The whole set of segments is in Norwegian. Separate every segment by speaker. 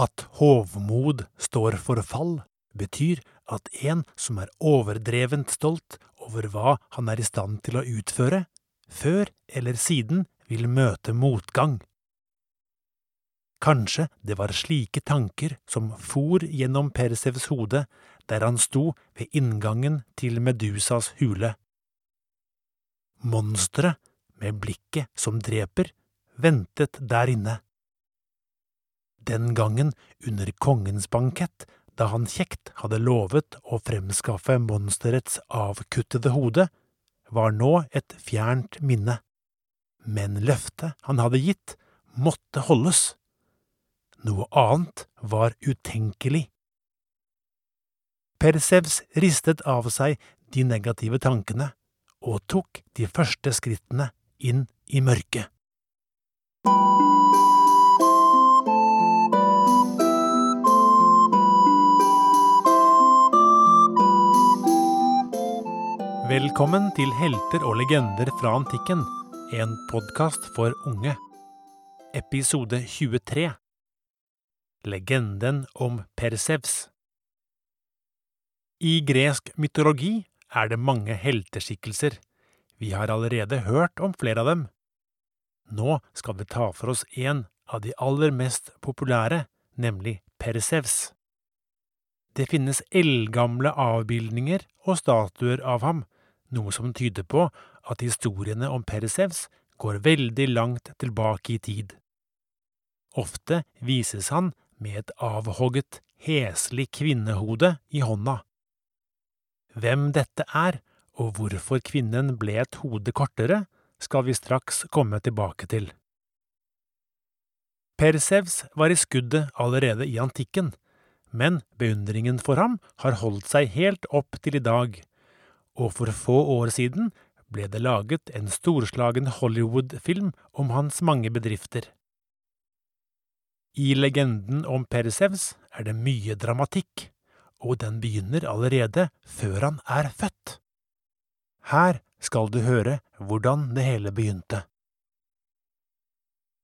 Speaker 1: At hovmod står for fall, betyr at en som er overdrevent stolt over hva han er i stand til å utføre, før eller siden vil møte motgang. Kanskje det var slike tanker som for gjennom Persevs hode der han sto ved inngangen til Medusas hule. Monsteret, med blikket som dreper, ventet der inne. Den gangen under kongens bankett, da han kjekt hadde lovet å fremskaffe monsterets avkuttede hode, var nå et fjernt minne. Men løftet han hadde gitt, måtte holdes. Noe annet var utenkelig. Persevs ristet av seg de negative tankene og tok de første skrittene inn i mørket. Velkommen til Helter og legender fra antikken, en podkast for unge. Episode 23 Legenden om Persevs I gresk mytologi er det mange helteskikkelser. Vi har allerede hørt om flere av dem. Nå skal vi ta for oss en av de aller mest populære, nemlig Persevs. Det finnes eldgamle avbildninger og statuer av ham, noe som tyder på at historiene om Persevs går veldig langt tilbake i tid. Ofte vises han med et avhogget, heslig kvinnehode i hånda. Hvem dette er, og hvorfor kvinnen ble et hode kortere, skal vi straks komme tilbake til. Persevs var i skuddet allerede i antikken, men beundringen for ham har holdt seg helt opp til i dag, og for få år siden ble det laget en storslagen Hollywood-film om hans mange bedrifter. I legenden om Persevs er det mye dramatikk, og den begynner allerede før han er født. Her skal du høre hvordan det hele begynte.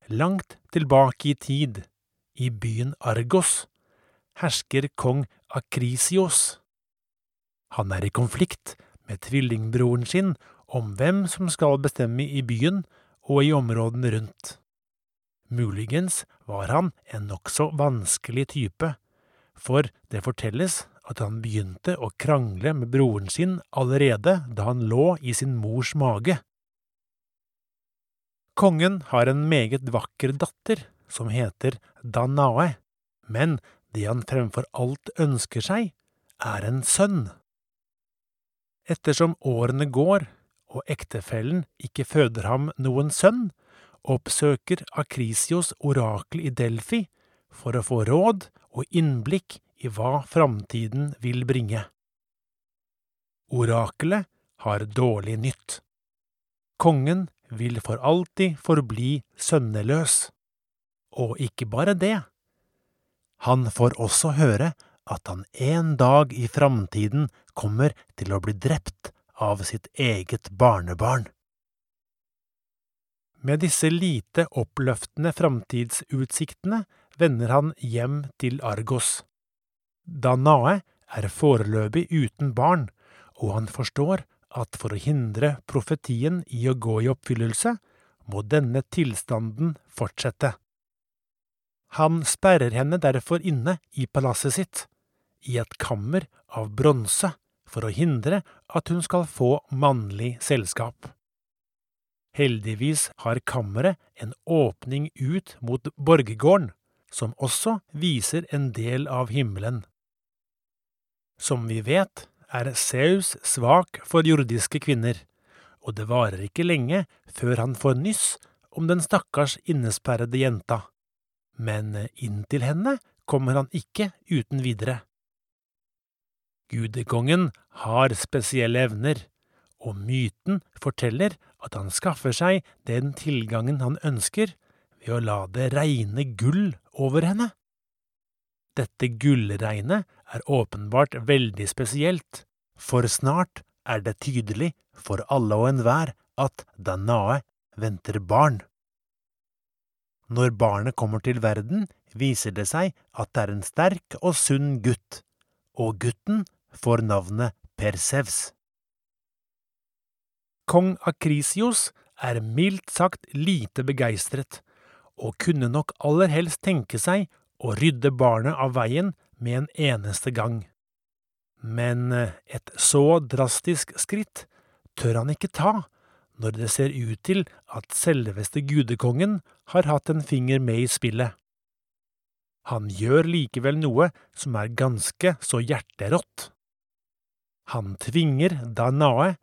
Speaker 1: Langt tilbake i tid, i byen Argos, hersker kong Akrisios. Han er i konflikt med tvillingbroren sin om hvem som skal bestemme i byen og i områdene rundt. Muligens var han en nokså vanskelig type, for det fortelles at han begynte å krangle med broren sin allerede da han lå i sin mors mage. Kongen har en meget vakker datter som heter Danae, men det han fremfor alt ønsker seg, er en sønn. Ettersom årene går og ektefellen ikke føder ham noen sønn, oppsøker Akrisios orakel i Delfi for å få råd og innblikk i hva framtiden vil bringe. Orakelet har dårlig nytt. Kongen vil for alltid forbli sønneløs. Og ikke bare det. Han får også høre at han en dag i framtiden kommer til å bli drept av sitt eget barnebarn. Med disse lite oppløftende framtidsutsiktene vender han hjem til Argos. Danae er foreløpig uten barn, og han forstår at for å hindre profetien i å gå i oppfyllelse, må denne tilstanden fortsette. Han sperrer henne derfor inne i palasset sitt, i et kammer av bronse, for å hindre at hun skal få mannlig selskap. Heldigvis har kammeret en åpning ut mot borggården, som også viser en del av himmelen. Som vi vet, er Saus svak for jordiske kvinner, og det varer ikke lenge før han får nyss om den stakkars innesperrede jenta, men inn til henne kommer han ikke uten videre. Gudekongen har spesielle evner, og myten forteller at han skaffer seg den tilgangen han ønsker ved å la det regne gull over henne. Dette gullregnet er åpenbart veldig spesielt, for snart er det tydelig for alle og enhver at Danae venter barn. Når barnet kommer til verden, viser det seg at det er en sterk og sunn gutt, og gutten får navnet Persevs. Kong Akrisios er mildt sagt lite begeistret, og kunne nok aller helst tenke seg å rydde barnet av veien med en eneste gang. Men eh, et så drastisk skritt tør han ikke ta når det ser ut til at selveste gudekongen har hatt en finger med i spillet. Han gjør likevel noe som er ganske så hjerterått. Han tvinger Danae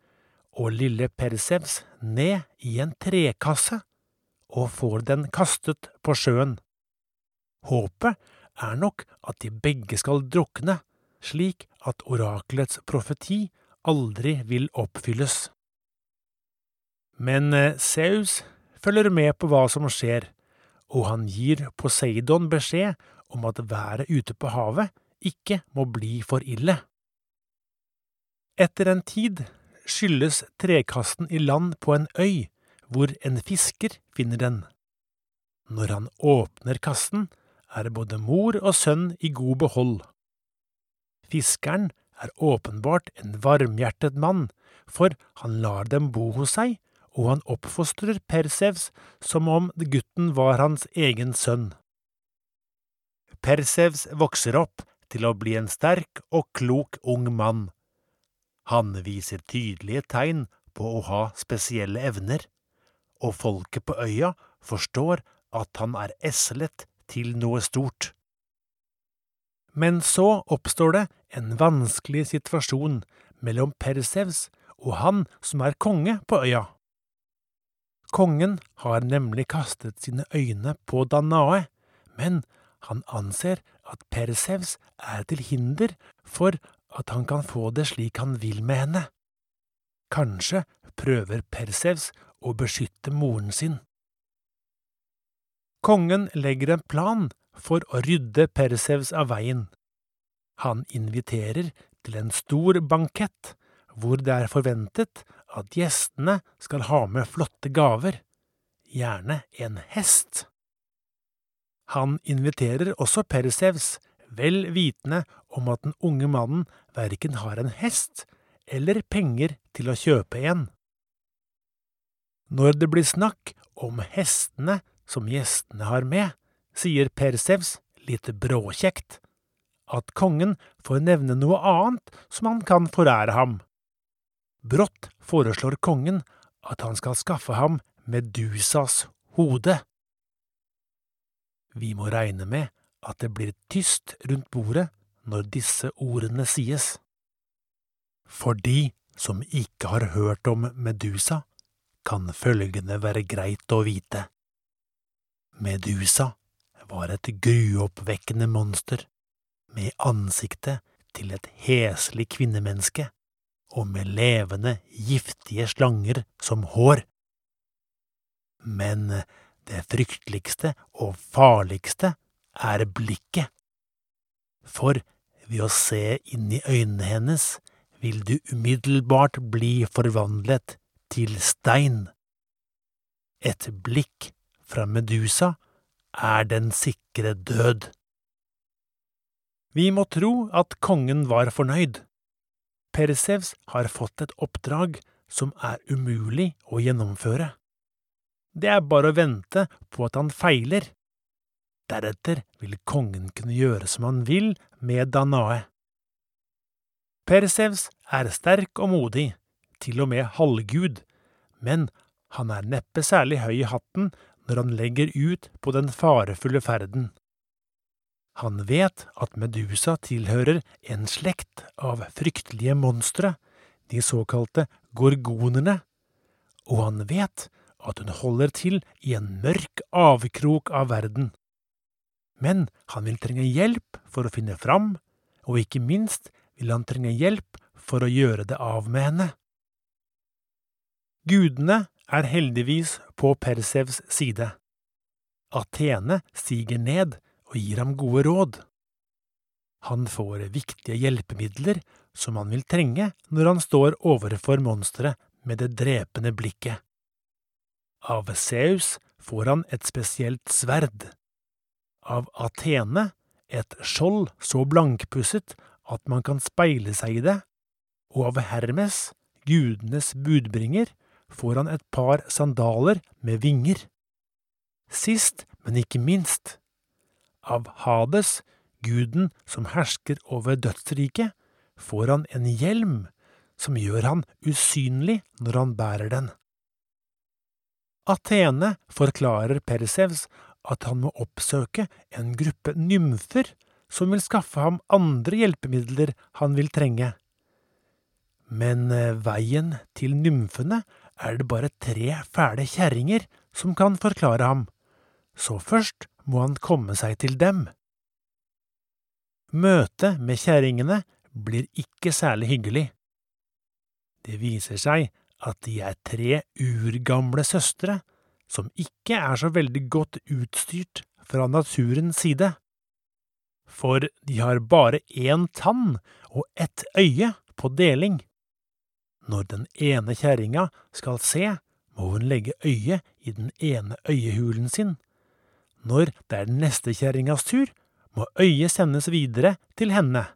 Speaker 1: og lille Persevs ned i en trekasse og får den kastet på sjøen. Håpet er nok at de begge skal drukne, slik at orakelets profeti aldri vil oppfylles. Men Zeus eh, følger med på hva som skjer, og han gir Poseidon beskjed om at været ute på havet ikke må bli for ille. Etter en tid skylles trekasten i land på en øy, hvor en fisker finner den. Når han åpner kassen, er både mor og sønn i god behold. Fiskeren er åpenbart en varmhjertet mann, for han lar dem bo hos seg, og han oppfostrer Persevs som om gutten var hans egen sønn. Persevs vokser opp til å bli en sterk og klok ung mann. Han viser tydelige tegn på å ha spesielle evner, og folket på øya forstår at han er eslet til noe stort. Men så oppstår det en vanskelig situasjon mellom Persevs og han som er konge på øya. Kongen har nemlig kastet sine øyne på Danae, men han anser at Persevs er til hinder for at han kan få det slik han vil med henne. Kanskje prøver Persevs å beskytte moren sin. Kongen legger en plan for å rydde Persevs av veien. Han inviterer til en stor bankett, hvor det er forventet at gjestene skal ha med flotte gaver, gjerne en hest. Han inviterer også Persevs vel vitende om at den unge mannen verken har en hest eller penger til å kjøpe en. Når det blir snakk om hestene som gjestene har med, sier Persevs litt bråkjekt at kongen får nevne noe annet som han kan forære ham. Brått foreslår kongen at han skal skaffe ham Medusas hode. Vi må regne med at det blir tyst rundt bordet når disse ordene sies. For de som ikke har hørt om Medusa, kan følgende være greit å vite. Medusa var et gruoppvekkende monster, med ansiktet til et heslig kvinnemenneske og med levende, giftige slanger som hår. Men det frykteligste og farligste er blikket. For ved å se inn i øynene hennes vil du umiddelbart bli forvandlet til stein. Et blikk fra Medusa er den sikre død. Vi må tro at kongen var fornøyd. Persevs har fått et oppdrag som er umulig å gjennomføre. Det er bare å vente på at han feiler. Deretter vil kongen kunne gjøre som han vil med Danae. Persevs er sterk og modig, til og med halvgud, men han er neppe særlig høy i hatten når han legger ut på den farefulle ferden. Han vet at Medusa tilhører en slekt av fryktelige monstre, de såkalte gorgonerne, og han vet at hun holder til i en mørk avkrok av verden men han vil trenge hjelp for å finne fram, og ikke minst vil han trenge hjelp for å gjøre det av med henne. Gudene er heldigvis på Persevs side. Atene stiger ned og gir ham gode råd. Han får viktige hjelpemidler som han vil trenge når han står overfor monsteret med det drepende blikket. Av Zeus får han et spesielt sverd av Atene et skjold så blankpusset at man kan speile seg i det, og av Hermes, gudenes budbringer, får han et par sandaler med vinger. Sist, men ikke minst, av Hades, guden som hersker over dødsriket, får han en hjelm som gjør han usynlig når han bærer den. Atene forklarer Persevs at han må oppsøke en gruppe nymfer som vil skaffe ham andre hjelpemidler han vil trenge. Men eh, veien til nymfene er det bare tre fæle kjerringer som kan forklare ham, så først må han komme seg til dem. Møtet med kjerringene blir ikke særlig hyggelig. Det viser seg at de er tre urgamle søstre som ikke er så veldig godt utstyrt fra naturens side. For de har bare én tann og ett øye på deling. Når den ene kjerringa skal se, må hun legge øyet i den ene øyehulen sin. Når det er den neste kjerringas tur, må øyet sendes videre til henne.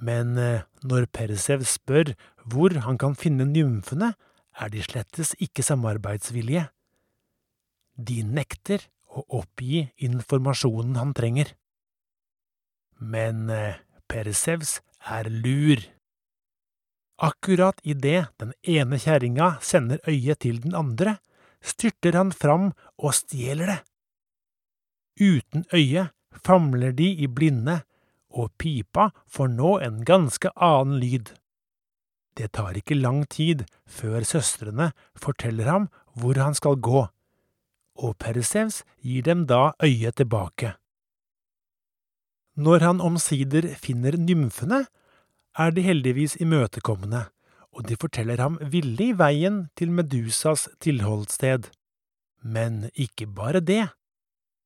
Speaker 1: Men eh, når Persev spør hvor han kan finne nymfene, er de slettes ikke samarbeidsvillige. De nekter å oppgi informasjonen han trenger. Men eh, Persevs er lur. Akkurat idet den ene kjerringa sender øyet til den andre, styrter han fram og stjeler det. Uten øye famler de i blinde, og pipa får nå en ganske annen lyd. Det tar ikke lang tid før søstrene forteller ham hvor han skal gå, og Persevs gir dem da øyet tilbake. Når han omsider finner nymfene, er de heldigvis imøtekommende, og de forteller ham villig veien til Medusas tilholdssted. Men ikke bare det,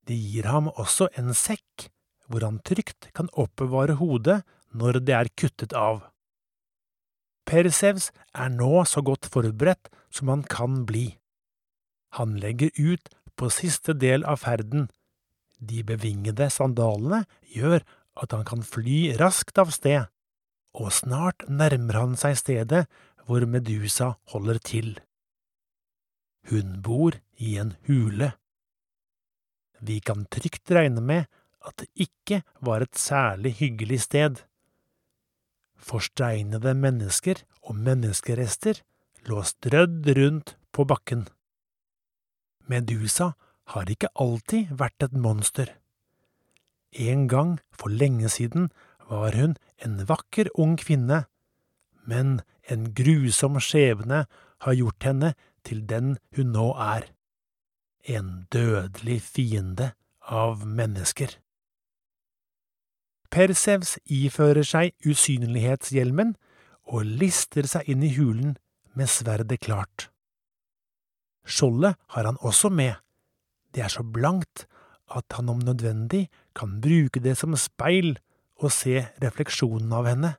Speaker 1: de gir ham også en sekk hvor han trygt kan oppbevare hodet når det er kuttet av. Persevs er nå så godt forberedt som han kan bli. Han legger ut på siste del av ferden. De bevingede sandalene gjør at han kan fly raskt av sted, og snart nærmer han seg stedet hvor Medusa holder til. Hun bor i en hule. Vi kan trygt regne med at det ikke var et særlig hyggelig sted. Forsteinede mennesker og menneskerester lå strødd rundt på bakken. Medusa har ikke alltid vært et monster. En gang for lenge siden var hun en vakker ung kvinne, men en grusom skjebne har gjort henne til den hun nå er, en dødelig fiende av mennesker. Persevs ifører seg usynlighetshjelmen og lister seg inn i hulen med sverdet klart. Skjoldet har han også med, det er så blankt at han om nødvendig kan bruke det som speil og se refleksjonen av henne.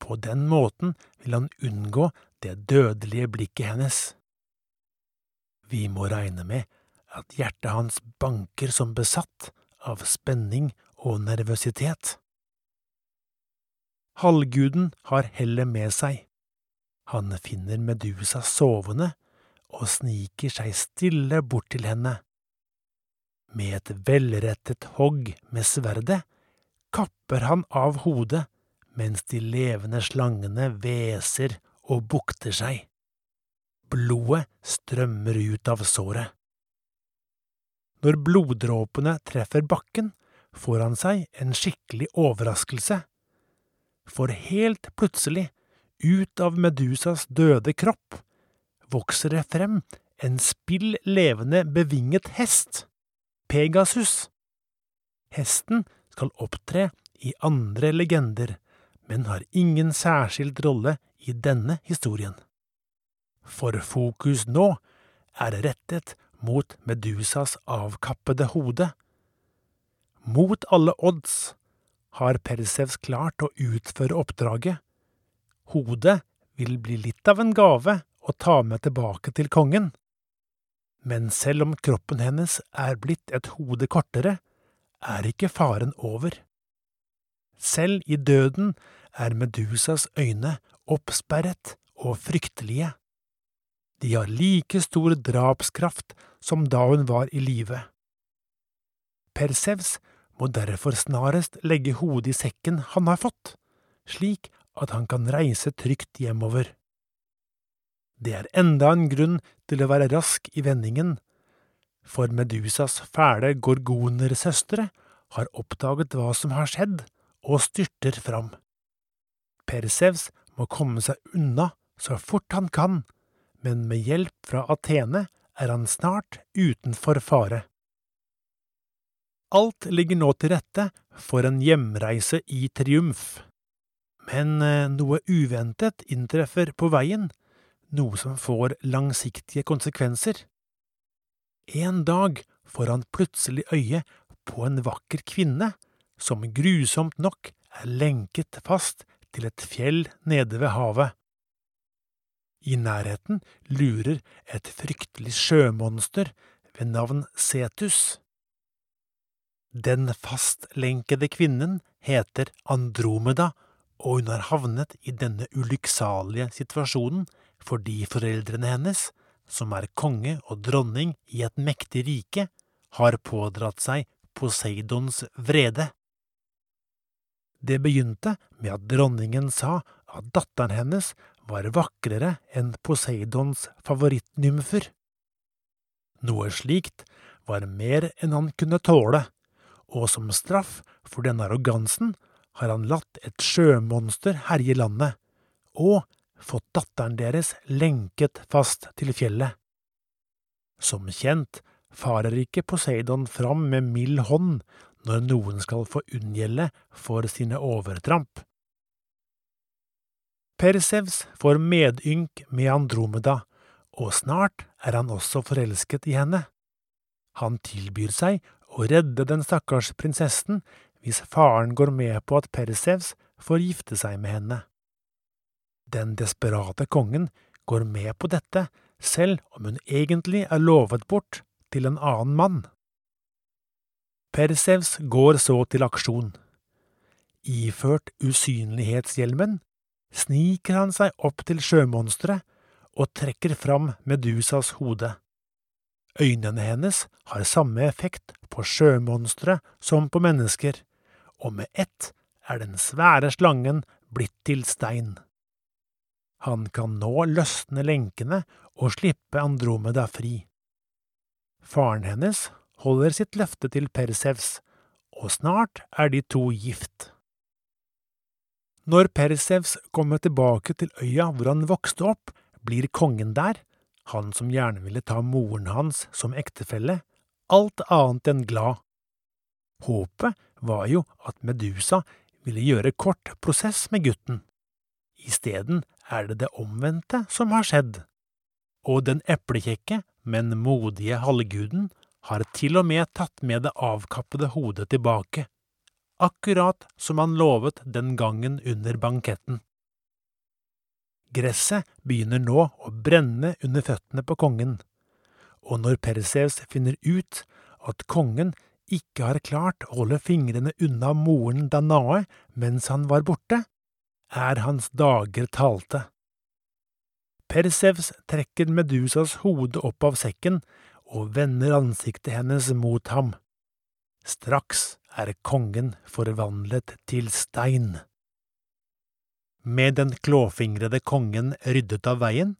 Speaker 1: På den måten vil han unngå det dødelige blikket hennes. Vi må regne med at hjertet hans banker som besatt av spenning og nervøsitet. Halvguden har hellet med seg. Han finner Medusa sovende og sniker seg stille bort til henne. Med et velrettet hogg med sverdet kapper han av hodet mens de levende slangene hveser og bukter seg. Blodet strømmer ut av såret. Når bloddråpene treffer bakken, får han seg en skikkelig overraskelse. For helt plutselig, ut av Medusas døde kropp, vokser det frem en spill levende bevinget hest, Pegasus. Hesten skal opptre i andre legender, men har ingen særskilt rolle i denne historien. For fokus nå er rettet mot Medusas avkappede hode, mot alle odds har Persevs klart å utføre oppdraget. Hodet vil bli litt av en gave å ta med tilbake til kongen. Men selv om kroppen hennes er blitt et hode kortere, er ikke faren over. Selv i døden er Medusas øyne oppsperret og fryktelige. De har like stor drapskraft som da hun var i live. Persevs må derfor snarest legge hodet i sekken han har fått, slik at han kan reise trygt hjemover. Det er enda en grunn til å være rask i vendingen, for Medusas fæle gorgonersøstre har oppdaget hva som har skjedd, og styrter fram. Persevs må komme seg unna så fort han kan, men med hjelp fra Atene er han snart utenfor fare. Alt ligger nå til rette for en hjemreise i triumf. Men eh, noe uventet inntreffer på veien, noe som får langsiktige konsekvenser. En dag får han plutselig øye på en vakker kvinne som grusomt nok er lenket fast til et fjell nede ved havet. I nærheten lurer et fryktelig sjømonster ved navn Cetus. Den fastlenkede kvinnen heter Andromeda, og hun har havnet i denne ulykksalige situasjonen fordi foreldrene hennes, som er konge og dronning i et mektig rike, har pådratt seg Poseidons vrede. Det begynte med at dronningen sa at datteren hennes var vakrere enn Poseidons favorittnymfer. Noe slikt var mer enn han kunne tåle, og som straff for denne arrogansen har han latt et sjømonster herje landet, og fått datteren deres lenket fast til fjellet. Som kjent farer ikke Poseidon fram med mild hånd når noen skal få unngjelde for sine overtramp. Persevs får medynk med Andromeda, og snart er han også forelsket i henne. Han tilbyr seg å redde den stakkars prinsessen hvis faren går med på at Persevs får gifte seg med henne. Den desperate kongen går med på dette, selv om hun egentlig er lovet bort til en annen mann. Persevs går så til aksjon. Iført usynlighetshjelmen sniker han seg opp til sjømonsteret og trekker fram Medusas hode. Øynene hennes har samme effekt på sjømonstre som på mennesker, og med ett er den svære slangen blitt til stein. Han kan nå løsne lenkene og slippe Andromeda fri. Faren hennes holder sitt løfte til Persevs, og snart er de to gift. Når Persevs kommer tilbake til øya hvor han vokste opp, blir kongen der, han som gjerne ville ta moren hans som ektefelle, alt annet enn glad. Håpet var jo at Medusa ville gjøre kort prosess med gutten. Isteden er det det omvendte som har skjedd, og den eplekjekke, men modige halvguden har til og med tatt med det avkappede hodet tilbake, akkurat som han lovet den gangen under banketten. Gresset begynner nå å brenne under føttene på kongen, og når Perseus finner ut at kongen ikke har klart å holde fingrene unna moren Danae mens han var borte, er hans dager talte. Persevs trekker Medusas hode opp av sekken og vender ansiktet hennes mot ham. Straks er kongen forvandlet til stein. Med den klåfingrede kongen ryddet av veien,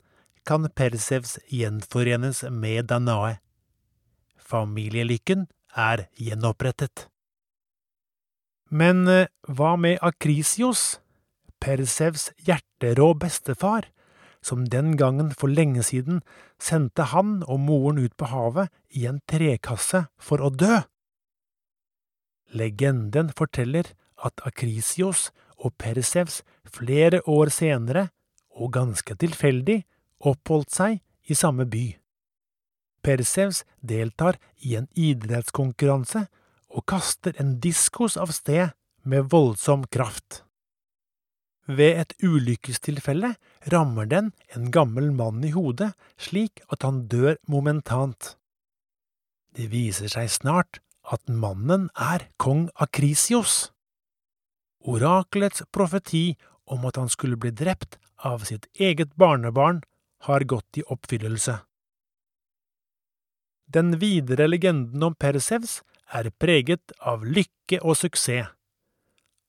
Speaker 1: kan Persevs gjenforenes med Danae. Familielykken er gjenopprettet. Men eh, hva med Akrisios, Persevs hjerterå bestefar, som den gangen for lenge siden sendte han og moren ut på havet i en trekasse for å dø? Legenden forteller at Akrisios og Persevs flere år senere, og ganske tilfeldig, oppholdt seg i samme by. Persevs deltar i en idrettskonkurranse og kaster en diskos av sted med voldsom kraft. Ved et ulykkestilfelle rammer den en gammel mann i hodet slik at han dør momentant. Det viser seg snart at mannen er kong Akrisios. Orakelets profeti om at han skulle bli drept av sitt eget barnebarn, har gått i oppfyllelse. Den videre legenden om Persevs er preget av lykke og suksess.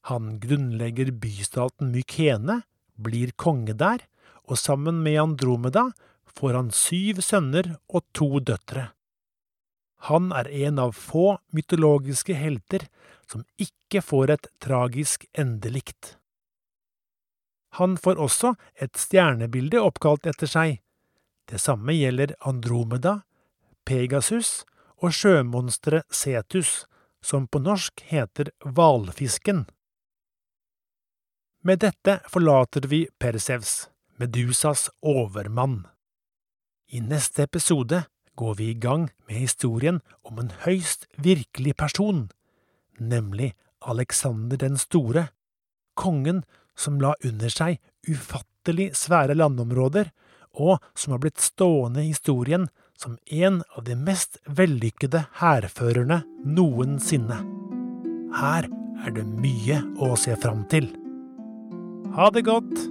Speaker 1: Han grunnlegger bystaten Mykene, blir konge der, og sammen med Andromeda får han syv sønner og to døtre. Han er en av få mytologiske helter som ikke får et tragisk endelikt. Han får også et stjernebilde oppkalt etter seg. Det samme gjelder Andromeda, Pegasus og sjømonsteret Cetus, som på norsk heter hvalfisken. Med dette forlater vi Persevs, Medusas overmann. I neste episode går vi i gang med historien om en høyst virkelig person, nemlig Alexander den store, kongen som la under seg ufattelig svære landområder, og som har blitt stående i historien som en av de mest vellykkede hærførerne noensinne. Her er det mye å se fram til. Ha det godt!